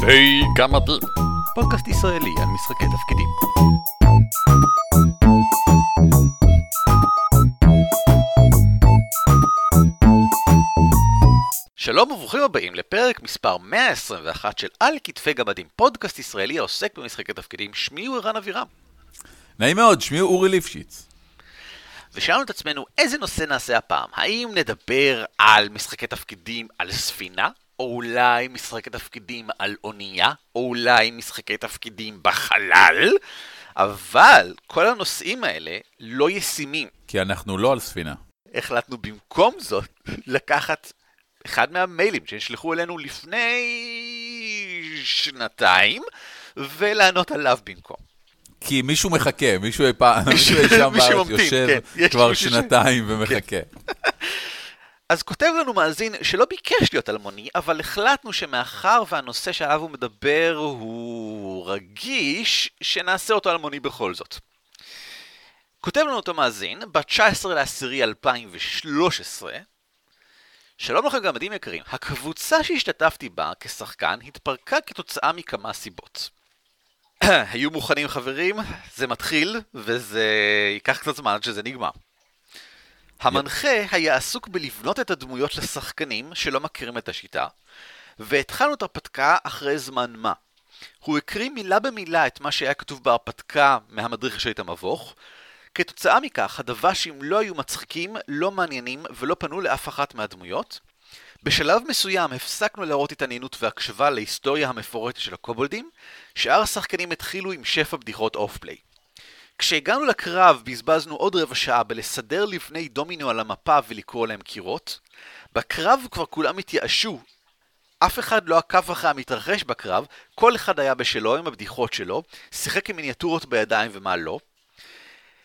משחקי גמדים, פודקאסט ישראלי על משחקי תפקידים. שלום וברוכים הבאים לפרק מספר 121 של על כתפי גמדים, פודקאסט ישראלי העוסק במשחקי תפקידים. שמי הוא ערן אבירם. נעים מאוד, שמי הוא אורי ליפשיץ. ושאלנו את עצמנו איזה נושא נעשה הפעם. האם נדבר על משחקי תפקידים על ספינה? או אולי משחקי תפקידים על אונייה? או אולי משחקי תפקידים בחלל? אבל כל הנושאים האלה לא ישימים. כי אנחנו לא על ספינה. החלטנו במקום זאת לקחת אחד מהמיילים שנשלחו אלינו לפני שנתיים ולענות עליו במקום. כי מישהו מחכה, מישהו אי פעם, מישהו אי שם בארץ יושב כן. כבר שנתיים ומחכה. אז כותב לנו מאזין שלא ביקש להיות אלמוני, אבל החלטנו שמאחר והנושא שעליו הוא מדבר הוא רגיש, שנעשה אותו אלמוני בכל זאת. כותב לנו אותו מאזין, ב-19 לאסירי 2013, שלום לכם גמדים יקרים, הקבוצה שהשתתפתי בה כשחקן התפרקה כתוצאה מכמה סיבות. היו מוכנים חברים, זה מתחיל, וזה ייקח קצת זמן עד שזה נגמר. המנחה היה עסוק בלבנות את הדמויות לשחקנים שלא מכירים את השיטה, והתחלנו את ההרפתקה אחרי זמן מה. הוא הקריא מילה במילה את מה שהיה כתוב בהרפתקה מהמדריך שלי את המבוך. כתוצאה מכך, הדוושים לא היו מצחיקים, לא מעניינים ולא פנו לאף אחת מהדמויות. בשלב מסוים הפסקנו להראות התעניינות והקשבה להיסטוריה המפורטת של הקובולדים, שאר השחקנים התחילו עם שפע בדיחות off-play. כשהגענו לקרב בזבזנו עוד רבע שעה בלסדר לבני דומינו על המפה ולקרוא להם קירות. בקרב כבר כולם התייאשו. אף אחד לא עקב אחרי המתרחש בקרב, כל אחד היה בשלו עם הבדיחות שלו, שיחק עם מיניאטורות בידיים ומה לא.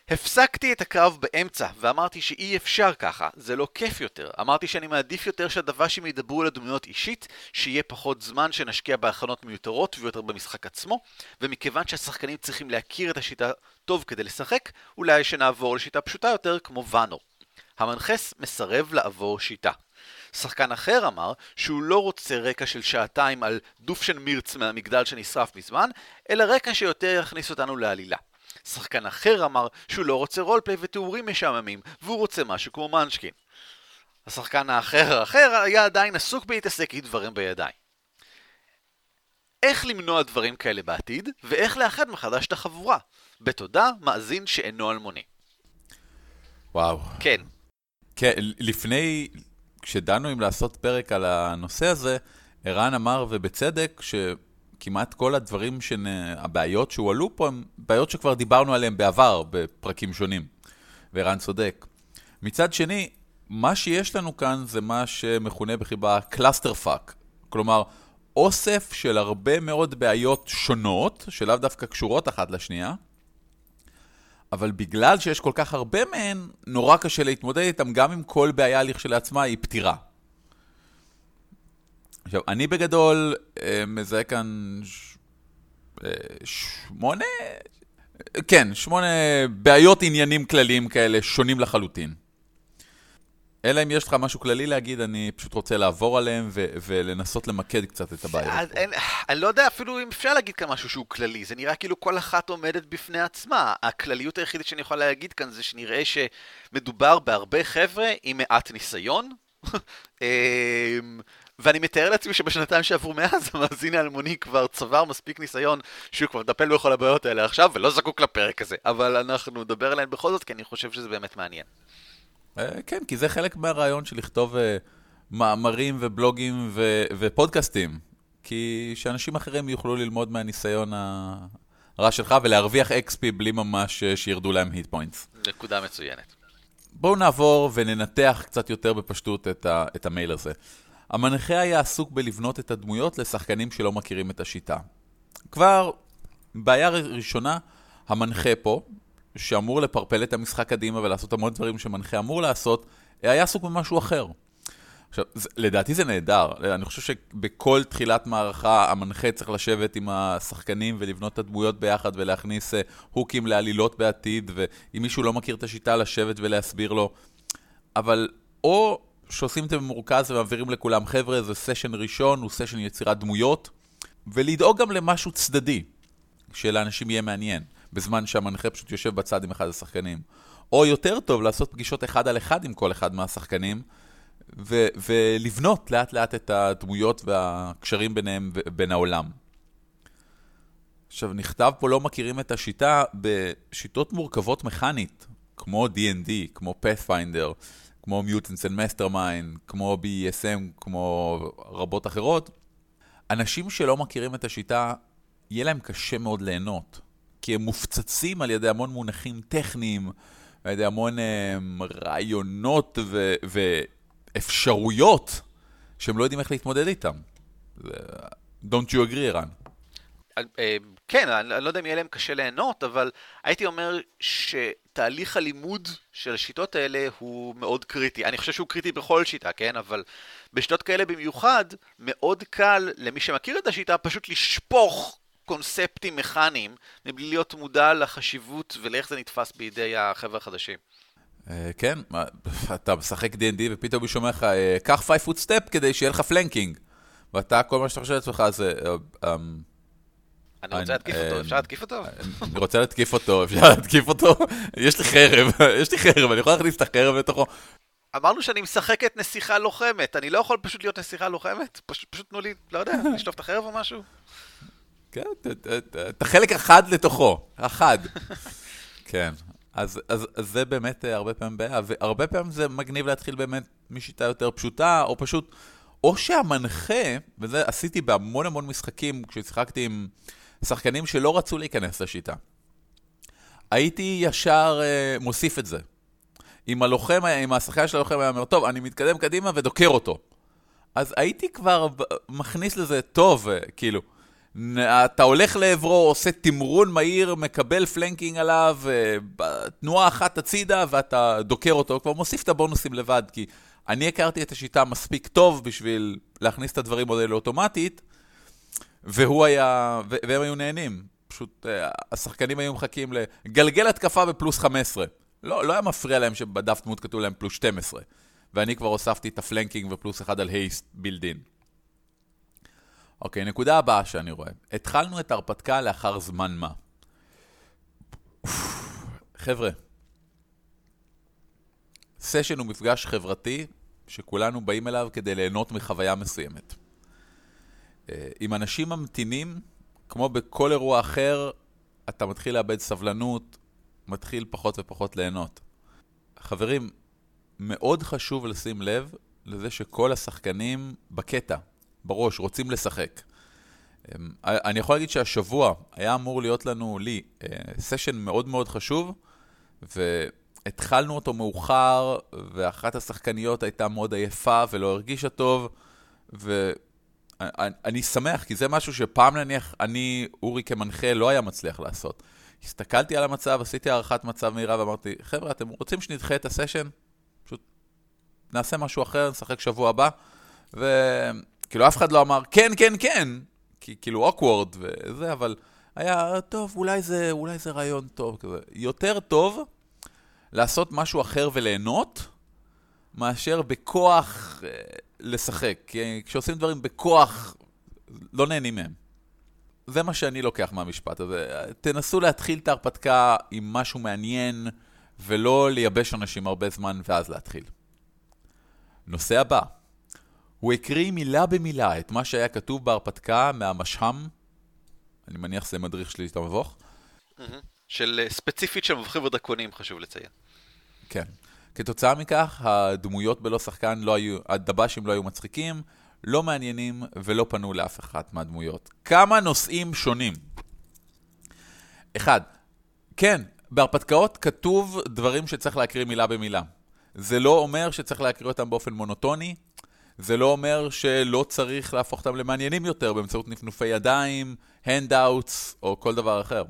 הפסקתי את הקרב באמצע, ואמרתי שאי אפשר ככה, זה לא כיף יותר. אמרתי שאני מעדיף יותר שהדוושים ידברו על הדמויות אישית, שיהיה פחות זמן שנשקיע בהכנות מיותרות ויותר במשחק עצמו, ומכיוון שהשחקנים צריכים להכיר את השיטה טוב כדי לשחק, אולי שנעבור לשיטה פשוטה יותר כמו ואנור. המנחה מסרב לעבור שיטה. שחקן אחר אמר שהוא לא רוצה רקע של שעתיים על דופשן מירץ מהמגדל שנשרף מזמן, אלא רקע שיותר יכניס אותנו לעלילה. שחקן אחר אמר שהוא לא רוצה roleplay ותיאורים משעממים, והוא רוצה משהו כמו מנשקין. השחקן האחר האחר היה עדיין עסוק בלהתעסק עם דברים בידיים. איך למנוע דברים כאלה בעתיד, ואיך לאחד מחדש את החבורה. בתודה, מאזין שאינו אלמוני. וואו. כן, כן, לפני, כשדנו אם לעשות פרק על הנושא הזה, ערן אמר, ובצדק, שכמעט כל הדברים, שנ... הבעיות שהועלו פה, הם בעיות שכבר דיברנו עליהן בעבר, בפרקים שונים. וערן צודק. מצד שני, מה שיש לנו כאן זה מה שמכונה בחיבה clusterfuck. כלומר, אוסף של הרבה מאוד בעיות שונות, שלאו דווקא קשורות אחת לשנייה, אבל בגלל שיש כל כך הרבה מהן, נורא קשה להתמודד איתן, גם אם כל בעיה לכשלעצמה היא פתירה. עכשיו, אני בגדול אה, מזהה כאן ש... אה, שמונה, כן, שמונה בעיות עניינים כלליים כאלה, שונים לחלוטין. אלא אם יש לך משהו כללי להגיד, אני פשוט רוצה לעבור עליהם ו- ולנסות למקד קצת את. אין, אני לא יודע אפילו אם אפשר להגיד כאן משהו שהוא כללי, זה נראה כאילו כל אחת עומדת בפני עצמה. הכלליות היחידית שאני יכול להגיד כאן זה שנראה שמדובר בהרבה חבר'ה עם מעט ניסיון. אמ, ואני מתאר לעצמי שבשנתיים שעברו מאז, המאזין האלמוני כבר צבר מספיק ניסיון שהוא כבר מטפל בכל הבעיות האלה עכשיו, ולא זקוק לפרק הזה. אבל אנחנו נדבר עליהן בכל זאת, כי אני חושב שזה באמת מעניין. אה, כן, כי זה חלק מהרעיון של לכתוב אה, מאמרים ובלוגים ו- ופודקאסטים. כי שאנשים אחרים יוכלו ללמוד מהניסיון הרע שלך ולהרוויח XP בלי ממש אה, שירדו להם היט פוינטס. נקודה מצוינת. בואו נעבור וננתח קצת יותר בפשטות את, ה- את המייל הזה. המנחה היה עסוק בלבנות את הדמויות לשחקנים שלא מכירים את השיטה. כבר בעיה ראשונה, המנחה פה, שאמור לפרפל את המשחק קדימה ולעשות המון דברים שמנחה אמור לעשות, היה עסוק במשהו אחר. עכשיו, זה, לדעתי זה נהדר. אני חושב שבכל תחילת מערכה המנחה צריך לשבת עם השחקנים ולבנות את הדמויות ביחד ולהכניס uh, הוקים לעלילות בעתיד, ואם מישהו לא מכיר את השיטה, לשבת ולהסביר לו. אבל או שעושים את זה במורכז ומעבירים לכולם, חבר'ה, זה סשן ראשון, הוא סשן יצירת דמויות, ולדאוג גם למשהו צדדי, שלאנשים יהיה מעניין, בזמן שהמנחה פשוט יושב בצד עם אחד השחקנים. או יותר טוב, לעשות פגישות אחד על אחד עם כל אחד מהשחקנים, ו- ולבנות לאט לאט את הדמויות והקשרים ביניהם ובין העולם. עכשיו, נכתב פה לא מכירים את השיטה בשיטות מורכבות מכנית, כמו D&D, כמו Pathfinder, כמו Mutants and Mastermind, כמו BESM, כמו רבות אחרות. אנשים שלא מכירים את השיטה, יהיה להם קשה מאוד ליהנות, כי הם מופצצים על ידי המון מונחים טכניים, על ידי המון um, רעיונות ו- ואפשרויות שהם לא יודעים איך להתמודד איתם. Don't you agree, ערן? אה, כן, אני לא יודע אם יהיה להם קשה ליהנות, אבל הייתי אומר שתהליך הלימוד של השיטות האלה הוא מאוד קריטי. אני חושב שהוא קריטי בכל שיטה, כן? אבל בשיטות כאלה במיוחד, מאוד קל למי שמכיר את השיטה פשוט לשפוך קונספטים מכניים, מבלי להיות מודע לחשיבות ולאיך זה נתפס בידי החבר'ה החדשים. אה, כן, אתה משחק D&D ופתאום הוא שומע לך, אה, קח 5 foot step כדי שיהיה לך flanking. ואתה, כל מה שאתה חושב לעצמך זה... אמ, אני רוצה להתקיף אותו, אפשר להתקיף אותו? אני רוצה להתקיף אותו, אפשר להתקיף אותו? יש לי חרב, יש לי חרב, אני יכול להכניס את החרב לתוכו. אמרנו שאני משחק את נסיכה לוחמת, אני לא יכול פשוט להיות נסיכה לוחמת? פשוט תנו לי, לא יודע, לשלוף את החרב או משהו? כן, את החלק אחד לתוכו, אחד. כן, אז, אז, אז זה באמת אה, הרבה פעמים בעיה, והרבה פעמים זה מגניב להתחיל באמת משיטה יותר פשוטה, או פשוט, או שהמנחה, וזה עשיתי בהמון המון משחקים כששיחקתי עם שחקנים שלא רצו להיכנס לשיטה. הייתי ישר uh, מוסיף את זה. אם הלוחם, אם השחקן של הלוחם היה אומר, טוב, אני מתקדם קדימה ודוקר אותו. אז הייתי כבר מכניס לזה, טוב, uh, כאילו, אתה הולך לעברו, עושה תמרון מהיר, מקבל פלנקינג עליו, uh, תנועה אחת הצידה ואתה דוקר אותו, כבר מוסיף את הבונוסים לבד, כי אני הכרתי את השיטה מספיק טוב בשביל להכניס את הדברים האלה אוטומטית, והוא היה, והם היו נהנים. פשוט אה, השחקנים היו מחכים לגלגל התקפה בפלוס 15. לא, לא היה מפריע להם שבדף דמות כתוב להם פלוס 12. ואני כבר הוספתי את ה flanking ופלוס אחד על haste built-in. אוקיי, נקודה הבאה שאני רואה. התחלנו את ההרפתקה לאחר זמן מה. חבר'ה, סשן הוא מפגש חברתי שכולנו באים אליו כדי ליהנות מחוויה מסוימת. אה, אם אנשים ממתינים, כמו בכל אירוע אחר, אתה מתחיל לאבד סבלנות, מתחיל פחות ופחות ליהנות. חברים, מאוד חשוב לשים לב לזה שכל השחקנים בקטע, בראש, רוצים לשחק. אמ, אני יכול להגיד שהשבוע היה אמור להיות לנו, לי, סשן אה, מאוד מאוד חשוב, והתחלנו אותו מאוחר, ואחת השחקניות הייתה מאוד עייפה ולא הרגישה טוב, ו... אני, אני שמח, כי זה משהו שפעם נניח אני, אורי כמנחה, לא היה מצליח לעשות. הסתכלתי על המצב, עשיתי הערכת מצב מהירה ואמרתי, חבר'ה, אתם רוצים שנדחה את הסשן? פשוט נעשה משהו אחר, נשחק שבוע הבא. וכאילו אף אחד לא אמר, כן, כן, כן, כי כאילו אוקוורד וזה, אבל היה, טוב, אולי זה, אולי זה רעיון טוב כזה. יותר טוב לעשות משהו אחר וליהנות, מאשר בכוח אה, לשחק. כי כשעושים דברים בכוח, לא נהנים מהם. זה מה שאני לוקח מהמשפט הזה. תנסו להתחיל את ההרפתקה עם משהו מעניין, ולא לייבש אנשים הרבה זמן ואז להתחיל. נושא הבא. הוא הקריא מילה במילה את מה שהיה כתוב בהרפתקה מהמשהם, אני מניח שזה מדריך שלי את המבוך. של אה, ספציפית של מבוכים ודרקונים, חשוב לציין. כן. כתוצאה מכך, הדמויות בלא שחקן לא היו, הדב"שים לא היו מצחיקים, לא מעניינים ולא פנו לאף אחת מהדמויות. כמה נושאים שונים. אחד, כן, בהרפתקאות כתוב דברים שצריך להקריא מילה במילה. זה לא אומר שצריך להקריא אותם באופן מונוטוני, זה לא אומר שלא צריך להפוך אותם למעניינים יותר באמצעות נפנופי ידיים, הנדאוטס או כל דבר אחר.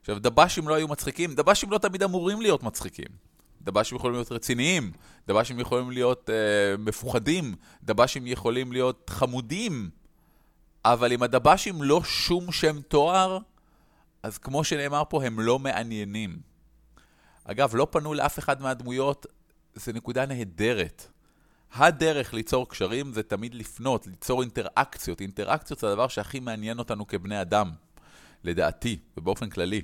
עכשיו, דב"שים לא היו מצחיקים, דב"שים לא תמיד אמורים להיות מצחיקים. דב"שים יכולים להיות רציניים, דב"שים יכולים להיות אה, מפוחדים, דב"שים יכולים להיות חמודים, אבל אם הדב"שים לא שום שם תואר, אז כמו שנאמר פה, הם לא מעניינים. אגב, לא פנו לאף אחד מהדמויות, זו נקודה נהדרת. הדרך ליצור קשרים זה תמיד לפנות, ליצור אינטראקציות. אינטראקציות זה הדבר שהכי מעניין אותנו כבני אדם, לדעתי, ובאופן כללי.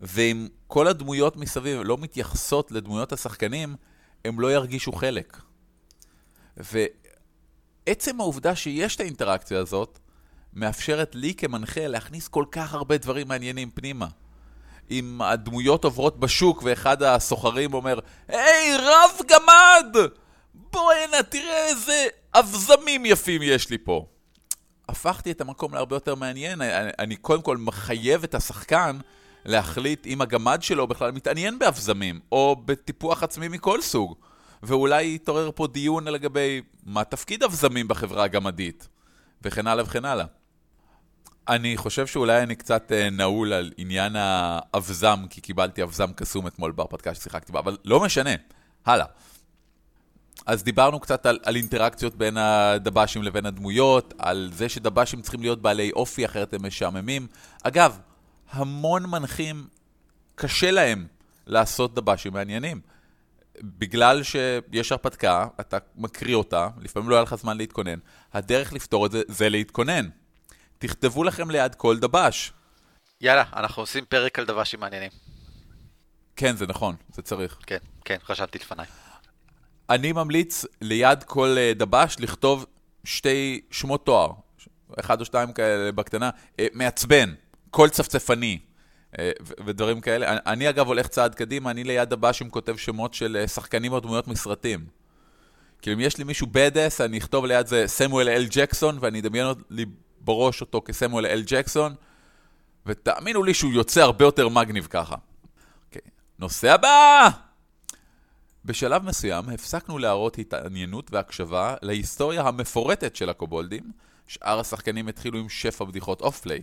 ואם כל הדמויות מסביב לא מתייחסות לדמויות השחקנים, הם לא ירגישו חלק. ועצם העובדה שיש את האינטראקציה הזאת, מאפשרת לי כמנחה להכניס כל כך הרבה דברים מעניינים פנימה. אם הדמויות עוברות בשוק ואחד הסוחרים אומר, היי, רב גמד! בוא הנה, תראה איזה אבזמים יפים יש לי פה. הפכתי את המקום להרבה יותר מעניין. אני, אני קודם כל מחייב את השחקן להחליט אם הגמד שלו בכלל מתעניין באבזמים, או בטיפוח עצמי מכל סוג. ואולי יתעורר פה דיון לגבי מה תפקיד אבזמים בחברה הגמדית, וכן הלאה וכן הלאה. אני חושב שאולי אני קצת uh, נעול על עניין האבזם, כי קיבלתי אבזם קסום אתמול בהרפתקה ששיחקתי בה, אבל לא משנה, הלאה. אז דיברנו קצת על, על אינטראקציות בין הדב"שים לבין הדמויות, על זה שדב"שים צריכים להיות בעלי אופי, אחרת הם משעממים. אגב, המון מנחים, קשה להם לעשות דב"שים מעניינים. בגלל שיש הרפתקה, אתה מקריא אותה, לפעמים לא היה לך זמן להתכונן. הדרך לפתור את זה, זה להתכונן. תכתבו לכם ליד כל דב"ש. יאללה, אנחנו עושים פרק על דב"שים מעניינים. כן, זה נכון, זה צריך. כן, כן, חשבתי לפניי. אני ממליץ ליד כל אה, דב"ש לכתוב שתי שמות תואר, אחד או שתיים כאלה בקטנה, אה, מעצבן, קול צפצפני אה, ודברים כאלה. אני אגב הולך צעד קדימה, אני ליד דב"שים כותב שמות של שחקנים או דמויות מסרטים. כאילו אם יש לי מישהו badass, אני אכתוב ליד זה סמואל אל ג'קסון, ואני אדמיין לי בראש אותו כסמואל אל ג'קסון, ותאמינו לי שהוא יוצא הרבה יותר מגניב ככה. Okay. אוקיי, נושא הבא! בשלב מסוים הפסקנו להראות התעניינות והקשבה להיסטוריה המפורטת של הקובולדים, שאר השחקנים התחילו עם שפע בדיחות off-play.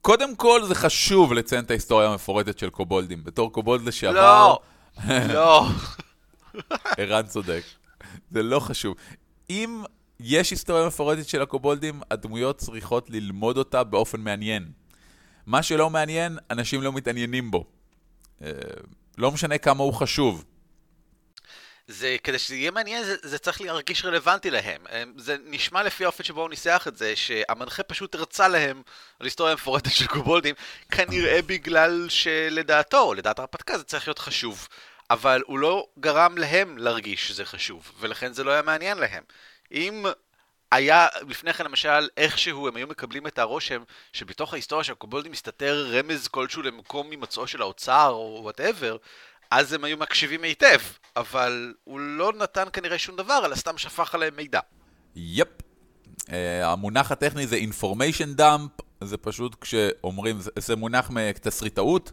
קודם כל זה חשוב לציין את ההיסטוריה המפורטת של קובולדים. בתור קובולד לשעבר... לא! לא. ערן צודק. זה לא חשוב. אם יש היסטוריה מפורטת של הקובולדים, הדמויות צריכות ללמוד אותה באופן מעניין. מה שלא מעניין, אנשים לא מתעניינים בו. לא משנה כמה הוא חשוב. זה, כדי שזה יהיה מעניין, זה, זה צריך להרגיש רלוונטי להם. זה נשמע לפי האופן שבו הוא ניסח את זה, שהמנחה פשוט הרצה להם על היסטוריה מפורטת של קובולדים, כנראה בגלל שלדעתו, לדעת הרפתקה, זה צריך להיות חשוב. אבל הוא לא גרם להם להרגיש שזה חשוב, ולכן זה לא היה מעניין להם. אם היה לפני כן למשל איכשהו הם היו מקבלים את הרושם שבתוך ההיסטוריה של הקובולדים מסתתר רמז כלשהו למקום הימצאו של האוצר או whatever, אז הם היו מקשיבים היטב, אבל הוא לא נתן כנראה שום דבר, אלא סתם שפך עליהם מידע. Yep. Uh, המונח הטכני זה information dump, זה פשוט כשאומרים, זה, זה מונח מתסריטאות.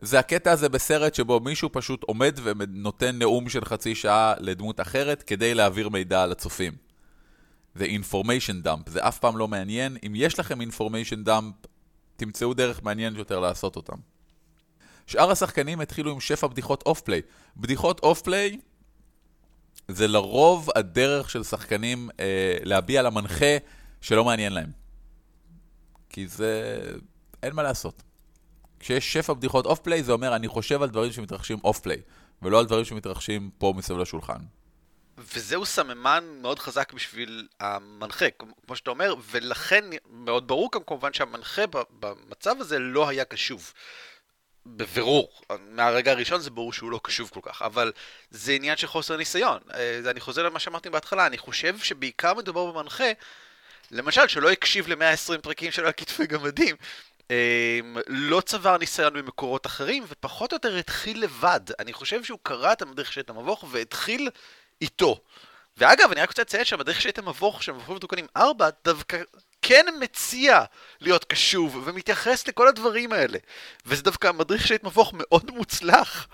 זה הקטע הזה בסרט שבו מישהו פשוט עומד ונותן נאום של חצי שעה לדמות אחרת כדי להעביר מידע אל הצופים. זה information dump, זה אף פעם לא מעניין. אם יש לכם information dump, תמצאו דרך מעניינת יותר לעשות אותם. שאר השחקנים התחילו עם שפע בדיחות off-play. בדיחות off-play זה לרוב הדרך של שחקנים אה, להביע למנחה שלא מעניין להם. כי זה... אין מה לעשות. כשיש שפע בדיחות off-play, זה אומר, אני חושב על דברים שמתרחשים off-play, ולא על דברים שמתרחשים פה מסביב לשולחן. וזהו סממן מאוד חזק בשביל המנחה, כמו שאתה אומר, ולכן מאוד ברור גם כמובן שהמנחה במצב הזה לא היה קשוב. בבירור, מהרגע הראשון זה ברור שהוא לא קשוב כל כך, אבל זה עניין של חוסר ניסיון. אה, אני חוזר למה שאמרתי בהתחלה, אני חושב שבעיקר מדובר במנחה, למשל, שלא הקשיב ל-120 פרקים שלו על כתפי גמדים, אמ, לא צבר ניסיון ממקורות אחרים, ופחות או יותר התחיל לבד. אני חושב שהוא קרא את המדריך שאת המבוך והתחיל איתו. ואגב, אני רק רוצה לציין שהמדריך שאת המבוך של מבוכים מתוקנים 4 דווקא כן מציע להיות קשוב ומתייחס לכל הדברים האלה. וזה דווקא מדריך שאת מבוך מאוד מוצלח.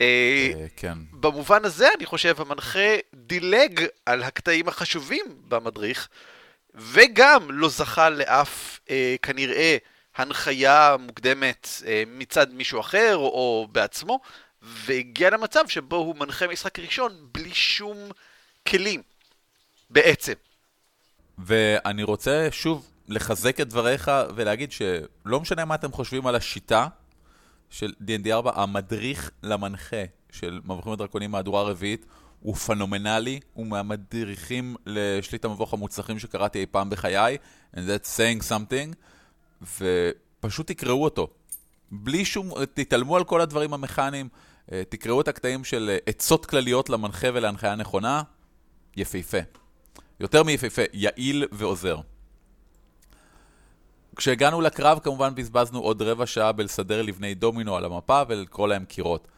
אה, אה, כן. במובן הזה, אני חושב, המנחה דילג על הקטעים החשובים במדריך, וגם לא זכה לאף, אה, כנראה, הנחיה מוקדמת אה, מצד מישהו אחר או בעצמו, והגיע למצב שבו הוא מנחה משחק ראשון בלי שום כלים, בעצם. ואני רוצה שוב לחזק את דבריך ולהגיד שלא משנה מה אתם חושבים על השיטה של D&D 4, המדריך למנחה של מבוכים ודרקונים מהדורה רביעית הוא פנומנלי, הוא מהמדריכים לשליט המבוך המוצלחים שקראתי אי פעם בחיי, and that's saying something, ופשוט תקראו אותו. בלי שום, תתעלמו על כל הדברים המכניים, תקראו את הקטעים של אה, עצות כלליות למנחה ולהנחיה נכונה, יפהפה. יותר מיפהפה, יעיל ועוזר. כשהגענו לקרב, כמובן בזבזנו עוד רבע שעה בלסדר לבני דומינו על המפה ולקרוא להם קירות.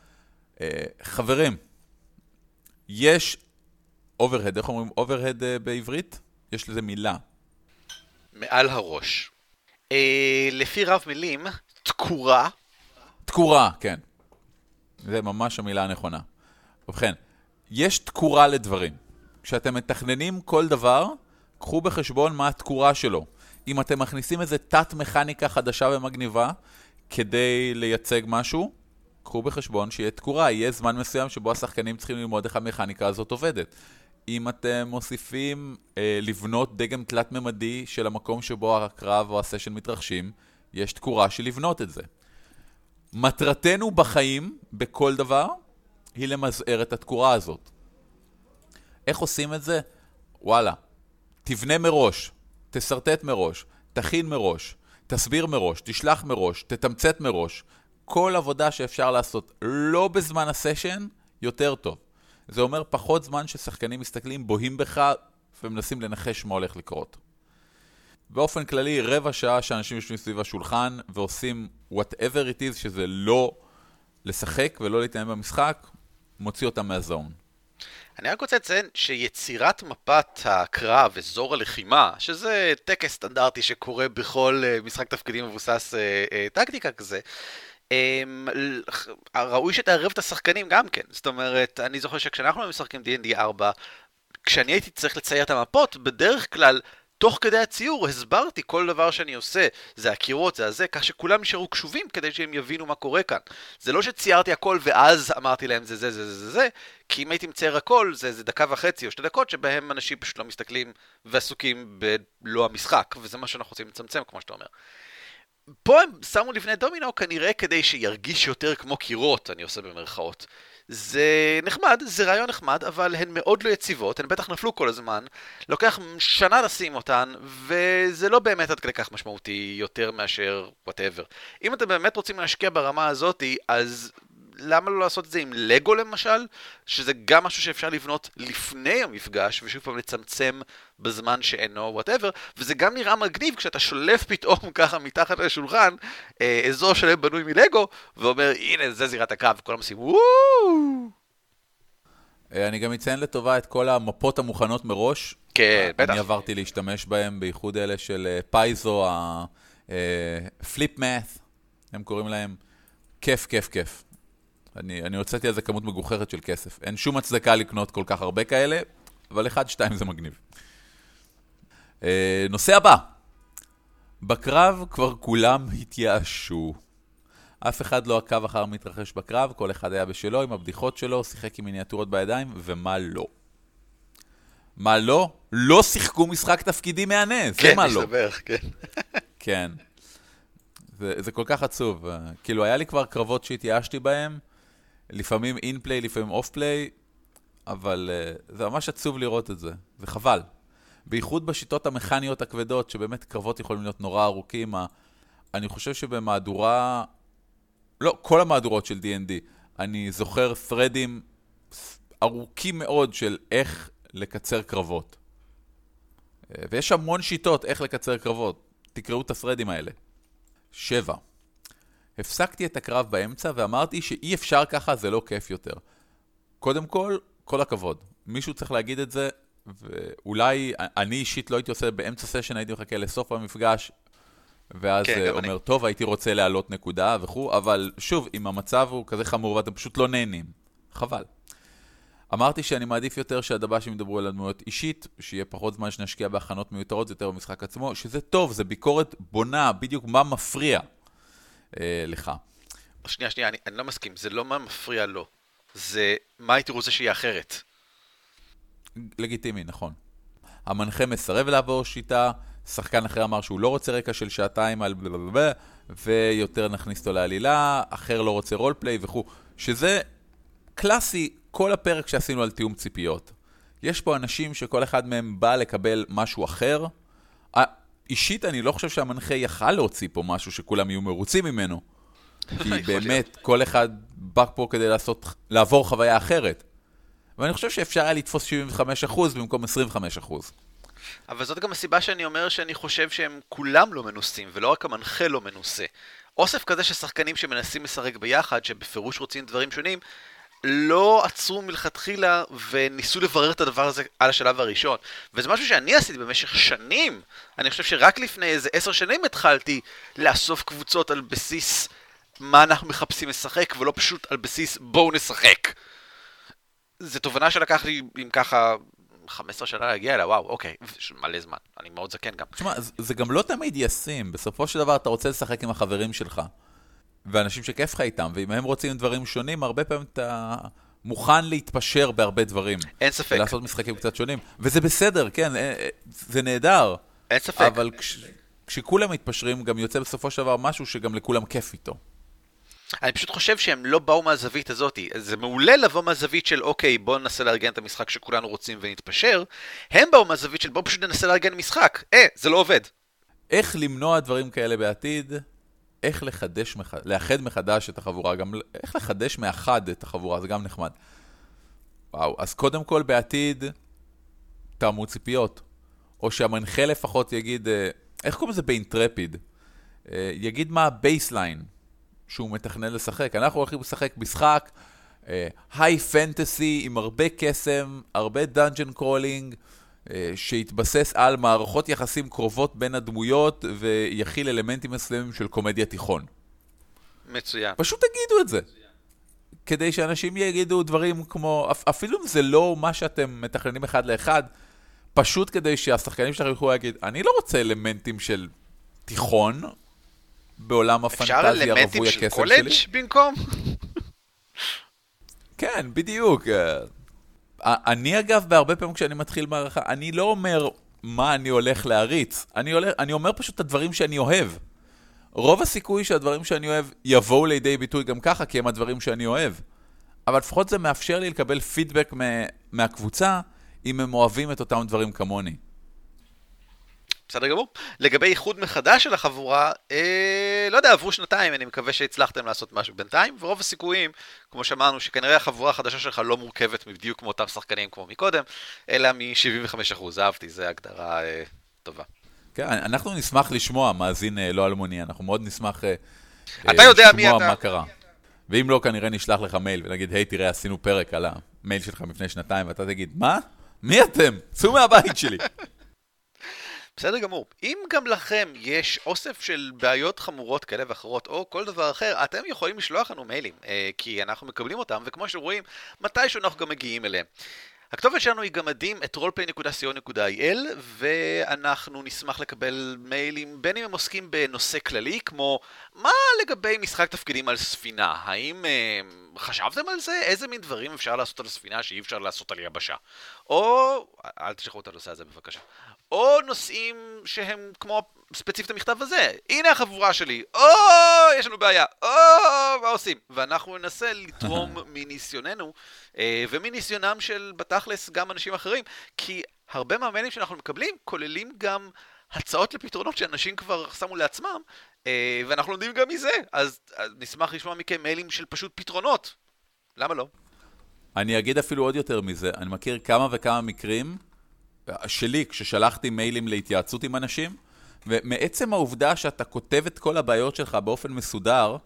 אה, חברים, יש overhead, איך אומרים overhead בעברית? יש לזה מילה. מעל הראש. אה, לפי רב מילים, תקורה. תקורה, כן. זה ממש המילה הנכונה. ובכן, יש תקורה לדברים. כשאתם מתכננים כל דבר, קחו בחשבון מה התקורה שלו. אם אתם מכניסים איזה תת-מכניקה חדשה ומגניבה כדי לייצג משהו, קחו בחשבון שיהיה תקורה, יהיה זמן מסוים שבו השחקנים צריכים ללמוד איך המכניקה הזאת עובדת. אם אתם מוסיפים אה, לבנות דגם תלת-ממדי של המקום שבו הקרב או הסשן מתרחשים, יש תקורה של לבנות את זה. מטרתנו בחיים, בכל דבר, היא למזער את התקורה הזאת. איך עושים את זה? וואלה, תבנה מראש, תשרטט מראש, תכין מראש, תסביר מראש, תשלח מראש, תתמצת מראש. כל עבודה שאפשר לעשות לא בזמן הסשן, יותר טוב. זה אומר פחות זמן ששחקנים מסתכלים, בוהים בך ומנסים לנחש מה הולך לקרות. באופן כללי, רבע שעה שאנשים יושבים סביב השולחן ועושים whatever it is שזה לא לשחק ולא להתאמן במשחק, מוציא אותם מהזון. אני רק רוצה לציין שיצירת מפת הקרב, אזור הלחימה, שזה טקס סטנדרטי שקורה בכל אה, משחק תפקידים מבוסס אה, אה, טקטיקה כזה, אמ, ראוי שתערב את השחקנים גם כן. זאת אומרת, אני זוכר שכשאנחנו משחקים D&D 4, כשאני הייתי צריך לצייר את המפות, בדרך כלל תוך כדי הציור הסברתי כל דבר שאני עושה, זה הקירות, זה הזה, כך שכולם נשארו קשובים כדי שהם יבינו מה קורה כאן. זה לא שציירתי הכל ואז אמרתי להם זה זה זה זה זה כי אם הייתי מצייר הכל זה, זה דקה וחצי או שתי דקות שבהם אנשים פשוט לא מסתכלים ועסוקים בלא המשחק, וזה מה שאנחנו רוצים לצמצם כמו שאתה אומר. פה הם שמו לבני דומינו כנראה כדי שירגיש יותר כמו קירות, אני עושה במרכאות. זה נחמד, זה רעיון נחמד, אבל הן מאוד לא יציבות, הן בטח נפלו כל הזמן, לוקח שנה לשים אותן, וזה לא באמת עד כדי כך משמעותי יותר מאשר whatever. אם אתם באמת רוצים להשקיע ברמה הזאתי, אז למה לא לעשות את זה עם לגו למשל? שזה גם משהו שאפשר לבנות לפני המפגש, ושוב פעם לצמצם בזמן שאינו whatever, וזה גם נראה מגניב כשאתה שולף פתאום ככה מתחת לשולחן אה, אזור שלם בנוי מלגו, ואומר הנה זה זירת הקרב, עושים וואו! אה, אני גם אציין לטובה את כל המפות המוכנות מראש. כן, בטח. אני עברתי להשתמש בהם, בייחוד אלה של אה, פייזו, הפליפ מאט, הם קוראים להם. כיף, כיף, כיף. אני, אני הוצאתי על זה כמות מגוחרת של כסף. אין שום הצדקה לקנות כל כך הרבה כאלה, אבל אחד, שתיים זה מגניב. Uh, נושא הבא, בקרב כבר כולם התייאשו. אף אחד לא עקב אחר המתרחש בקרב, כל אחד היה בשלו עם הבדיחות שלו, שיחק עם מיניאטורות בידיים, ומה לא. מה לא? לא שיחקו משחק תפקידי מהנה, זה כן, מה לא. כן, מסתבר, כן. כן. זה, זה כל כך עצוב. כאילו, היה לי כבר קרבות שהתייאשתי בהם, לפעמים in-play, לפעמים off-play, אבל אה, זה ממש עצוב לראות את זה, וחבל. בייחוד בשיטות המכניות הכבדות, שבאמת קרבות יכולים להיות נורא ארוכים. אני חושב שבמהדורה, לא, כל המהדורות של D&D, אני זוכר ת'רדים ארוכים מאוד של איך לקצר קרבות. אה, ויש המון שיטות איך לקצר קרבות. תקראו את הת'רדים האלה. שבע. הפסקתי את הקרב באמצע ואמרתי שאי אפשר ככה, זה לא כיף יותר. קודם כל, כל הכבוד. מישהו צריך להגיד את זה, ואולי אני אישית לא הייתי עושה באמצע סשן, הייתי מחכה לסוף המפגש, ואז כן, אומר, אני. טוב, הייתי רוצה להעלות נקודה וכו', אבל שוב, אם המצב הוא כזה חמור ואתם פשוט לא נהנים, חבל. אמרתי שאני מעדיף יותר שהדב"שים ידברו על הדמויות אישית, שיהיה פחות זמן שנשקיע בהכנות מיותרות יותר במשחק עצמו, שזה טוב, זה ביקורת בונה, בדיוק מה מפריע. אה, לך. שנייה, שנייה, אני, אני לא מסכים, זה לא מה מפריע לו, זה מה הייתי רוצה שיהיה אחרת. לגיטימי, נכון. המנחה מסרב לעבור שיטה, שחקן אחר אמר שהוא לא רוצה רקע של שעתיים על ויותר נכניס אותו לעלילה, אחר לא רוצה רולפליי וכו', שזה קלאסי, כל הפרק שעשינו על תיאום ציפיות. יש פה אנשים שכל אחד מהם בא לקבל משהו אחר. אישית, אני לא חושב שהמנחה יכל להוציא פה משהו שכולם יהיו מרוצים ממנו. כי באמת, כל אחד בא פה כדי לעשות, לעבור חוויה אחרת. ואני חושב שאפשר היה לתפוס 75% במקום 25%. אבל זאת גם הסיבה שאני אומר שאני חושב שהם כולם לא מנוסים, ולא רק המנחה לא מנוסה. אוסף כזה של שחקנים שמנסים לשחק ביחד, שבפירוש רוצים דברים שונים, לא עצרו מלכתחילה וניסו לברר את הדבר הזה על השלב הראשון. וזה משהו שאני עשיתי במשך שנים. אני חושב שרק לפני איזה עשר שנים התחלתי לאסוף קבוצות על בסיס מה אנחנו מחפשים לשחק, ולא פשוט על בסיס בואו נשחק. זו תובנה שלקח לי, אם ככה, 15 שנה להגיע אליה, וואו, אוקיי, מלא זמן, אני מאוד זקן גם. תשמע, זה גם לא תמיד ישים, בסופו של דבר אתה רוצה לשחק עם החברים שלך, ואנשים שכיף לך איתם, ואם הם רוצים דברים שונים, הרבה פעמים אתה מוכן להתפשר בהרבה דברים. אין ספק. ולעשות משחקים קצת שונים, וזה בסדר, כן, אה, אה, זה נהדר. אין ספק. אבל כש, כשכולם מתפשרים, גם יוצא בסופו של דבר משהו שגם לכולם כיף איתו. אני פשוט חושב שהם לא באו מהזווית הזאת. זה מעולה לבוא מהזווית של אוקיי, בואו ננסה לארגן את המשחק שכולנו רוצים ונתפשר. הם באו מהזווית של בואו פשוט ננסה לארגן משחק. אה, זה לא עובד. איך למנוע דברים כאלה בעתיד? איך לחדש, לאחד מחדש את החבורה, גם איך לחדש מאחד את החבורה, זה גם נחמד. וואו, אז קודם כל בעתיד, תאמו ציפיות. או שהמנחה לפחות יגיד, אה, איך קוראים לזה באינטרפיד? אה, יגיד מה ה baseline שהוא מתכנן לשחק. אנחנו הולכים לשחק משחק high אה, fantasy עם הרבה קסם, הרבה dungeon crawling, שהתבסס על מערכות יחסים קרובות בין הדמויות ויכיל אלמנטים מסוימים של קומדיית תיכון. מצוין. פשוט תגידו את זה. כדי שאנשים יגידו דברים כמו, אפילו אם זה לא מה שאתם מתכננים אחד לאחד, פשוט כדי שהשחקנים שלכם יוכלו להגיד, אני לא רוצה אלמנטים של תיכון, בעולם הפנטזיה רווי הקסם שלי. אפשר אלמנטים של קולג' במקום? כן, בדיוק. אני אגב, בהרבה פעמים כשאני מתחיל מערכה, אני לא אומר מה אני הולך להריץ, אני, הולך, אני אומר פשוט את הדברים שאני אוהב. רוב הסיכוי שהדברים שאני אוהב יבואו לידי ביטוי גם ככה, כי הם הדברים שאני אוהב. אבל לפחות זה מאפשר לי לקבל פידבק מהקבוצה, אם הם אוהבים את אותם דברים כמוני. בסדר גמור. לגבי איחוד מחדש של החבורה, אה, לא יודע, עברו שנתיים, אני מקווה שהצלחתם לעשות משהו בינתיים, ורוב הסיכויים, כמו שאמרנו, שכנראה החבורה החדשה שלך לא מורכבת בדיוק כמו אותם שחקנים כמו מקודם, אלא מ-75%, אהבתי, זו הגדרה אה, טובה. כן, אנחנו נשמח לשמוע, מאזין אה, לא אלמוני, אנחנו מאוד נשמח אה, אתה יודע מי אתה. מה קרה. ואם לא, כנראה נשלח לך מייל ונגיד, היי, תראה, עשינו פרק על המייל שלך לפני שנתיים, ואתה תגיד, מה? מי אתם? צאו מהבית שלי. בסדר גמור. אם גם לכם יש אוסף של בעיות חמורות כאלה ואחרות, או כל דבר אחר, אתם יכולים לשלוח לנו מיילים, אה, כי אנחנו מקבלים אותם, וכמו שרואים, מתישהו אנחנו גם מגיעים אליהם. הכתובת שלנו היא גמדים את roleplay.co.il ואנחנו נשמח לקבל מיילים בין אם הם עוסקים בנושא כללי כמו מה לגבי משחק תפקידים על ספינה? האם אה, חשבתם על זה? איזה מין דברים אפשר לעשות על ספינה שאי אפשר לעשות על יבשה? או, אל תשכחו את הנושא הזה בבקשה. או נושאים שהם כמו ספציפית המכתב הזה. הנה החבורה שלי, או, יש לנו בעיה, או, מה עושים? ואנחנו ננסה לתרום מניסיוננו אה, ומניסיונם של בתכלס גם אנשים אחרים, כי הרבה מהמיילים שאנחנו מקבלים כוללים גם הצעות לפתרונות שאנשים כבר שמו לעצמם, אה, ואנחנו לומדים גם מזה, אז, אז נשמח לשמוע מכם מיילים של פשוט פתרונות. למה לא? אני אגיד אפילו עוד יותר מזה, אני מכיר כמה וכמה מקרים שלי, כששלחתי מיילים להתייעצות עם אנשים, ומעצם העובדה שאתה כותב את כל הבעיות שלך באופן מסודר,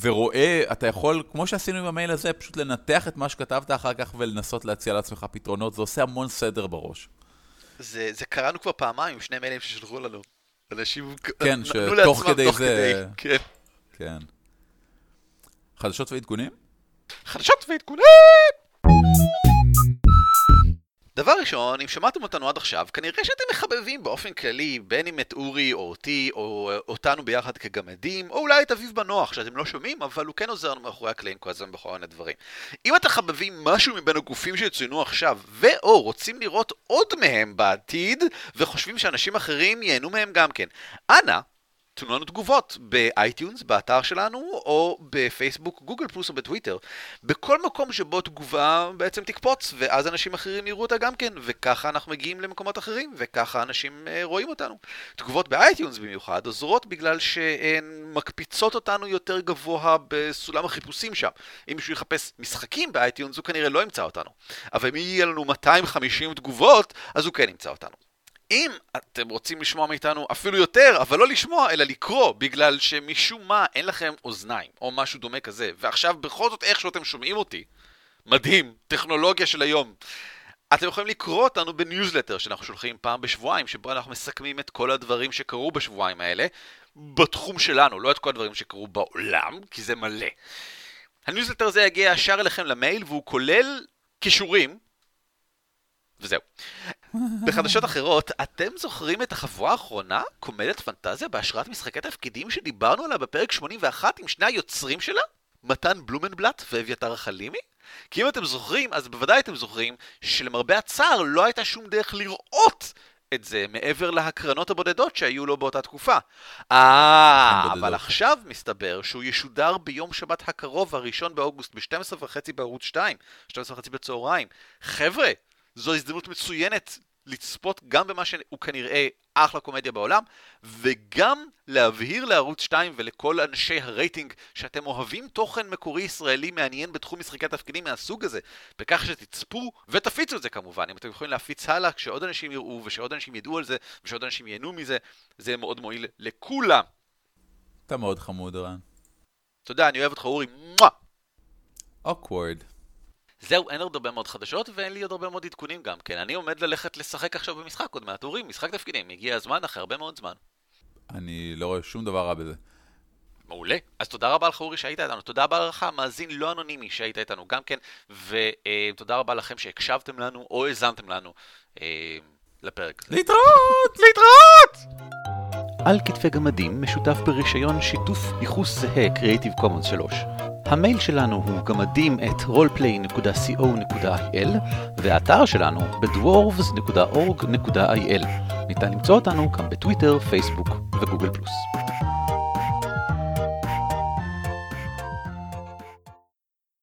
ורואה, אתה יכול, כמו שעשינו עם המייל הזה, פשוט לנתח את מה שכתבת אחר כך ולנסות להציע לעצמך פתרונות, זה עושה המון סדר בראש. זה, זה קראנו כבר פעמיים שני מיילים ששלחו לנו. אנשים כן, שתוך כדי תוך זה... כדי, כן. כן. חדשות ועדכונים? חדשות ועדכונים! דבר ראשון, אם שמעתם אותנו עד עכשיו, כנראה שאתם מחבבים באופן כללי, בין אם את אורי או אותי, או אותנו ביחד כגמדים, או אולי את אביב בנוח, שאתם לא שומעים, אבל הוא כן עוזר לנו מאחורי הקלעים כל הזמן בכל מיני דברים. אם אתם מחבבים משהו מבין הגופים שצוינו עכשיו, ו/או רוצים לראות עוד מהם בעתיד, וחושבים שאנשים אחרים ייהנו מהם גם כן, אנא, תנו לנו תגובות ב iTunes, באתר שלנו, או בפייסבוק, גוגל פלוס או בטוויטר. בכל מקום שבו תגובה בעצם תקפוץ, ואז אנשים אחרים יראו אותה גם כן, וככה אנחנו מגיעים למקומות אחרים, וככה אנשים אה, רואים אותנו. תגובות ב iTunes במיוחד עוזרות בגלל שהן מקפיצות אותנו יותר גבוה בסולם החיפושים שם. אם מישהו יחפש משחקים ב iTunes, הוא כנראה לא ימצא אותנו. אבל אם יהיה לנו 250 תגובות, אז הוא כן ימצא אותנו. אם אתם רוצים לשמוע מאיתנו אפילו יותר, אבל לא לשמוע, אלא לקרוא, בגלל שמשום מה אין לכם אוזניים, או משהו דומה כזה, ועכשיו בכל זאת איכשהו אתם שומעים אותי, מדהים, טכנולוגיה של היום. אתם יכולים לקרוא אותנו בניוזלטר שאנחנו שולחים פעם בשבועיים, שבו אנחנו מסכמים את כל הדברים שקרו בשבועיים האלה, בתחום שלנו, לא את כל הדברים שקרו בעולם, כי זה מלא. הניוזלטר הזה יגיע ישר אליכם למייל, והוא כולל קישורים, וזהו. בחדשות אחרות, אתם זוכרים את החבורה האחרונה? קומדיית פנטזיה בהשראת משחקי תפקידים שדיברנו עליה בפרק 81 עם שני היוצרים שלה? מתן בלומנבלט ואביתר החלימי? כי אם אתם זוכרים, אז בוודאי אתם זוכרים שלמרבה הצער לא הייתה שום דרך לראות את זה מעבר להקרנות הבודדות שהיו לו באותה תקופה. אה, אבל עכשיו מסתבר שהוא ישודר ביום שבת הקרוב, הראשון באוגוסט, ב-12 וחצי בערוץ 2, 12 וחצי בצהריים. חבר'ה, זו הזדמנות מצוינת לצפות גם במה שהוא כנראה אחלה קומדיה בעולם, וגם להבהיר לערוץ 2 ולכל אנשי הרייטינג שאתם אוהבים תוכן מקורי ישראלי מעניין בתחום משחקי תפקידים מהסוג הזה, בכך שתצפו ותפיצו את זה כמובן. אם אתם יכולים להפיץ הלאה, כשעוד אנשים יראו ושעוד אנשים ידעו על זה ושעוד אנשים ייהנו מזה, זה מאוד מועיל לכולם. אתה מאוד חמוד, רן. תודה, אני אוהב אותך אורי. אוקוורד. זהו, אין עוד הרבה מאוד חדשות ואין לי עוד הרבה מאוד עדכונים גם כן. אני עומד ללכת לשחק עכשיו במשחק עוד מעט, אורי, משחק תפקידים, הגיע הזמן אחרי הרבה מאוד זמן. אני לא רואה שום דבר רע בזה. מעולה. אז תודה רבה לך אורי שהיית איתנו, תודה רבה לך מאזין לא אנונימי שהיית איתנו גם כן, ותודה רבה לכם שהקשבתם לנו או האזנתם לנו אה, לפרק. להתראות! להתראות! על כתפי גמדים משותף ברישיון שיתוף ייחוס זהה Creative Commons 3. המייל שלנו הוא גמדים את roleplay.co.il והאתר שלנו בדוורבס.org.il. ניתן למצוא אותנו גם בטוויטר, פייסבוק וגוגל פלוס.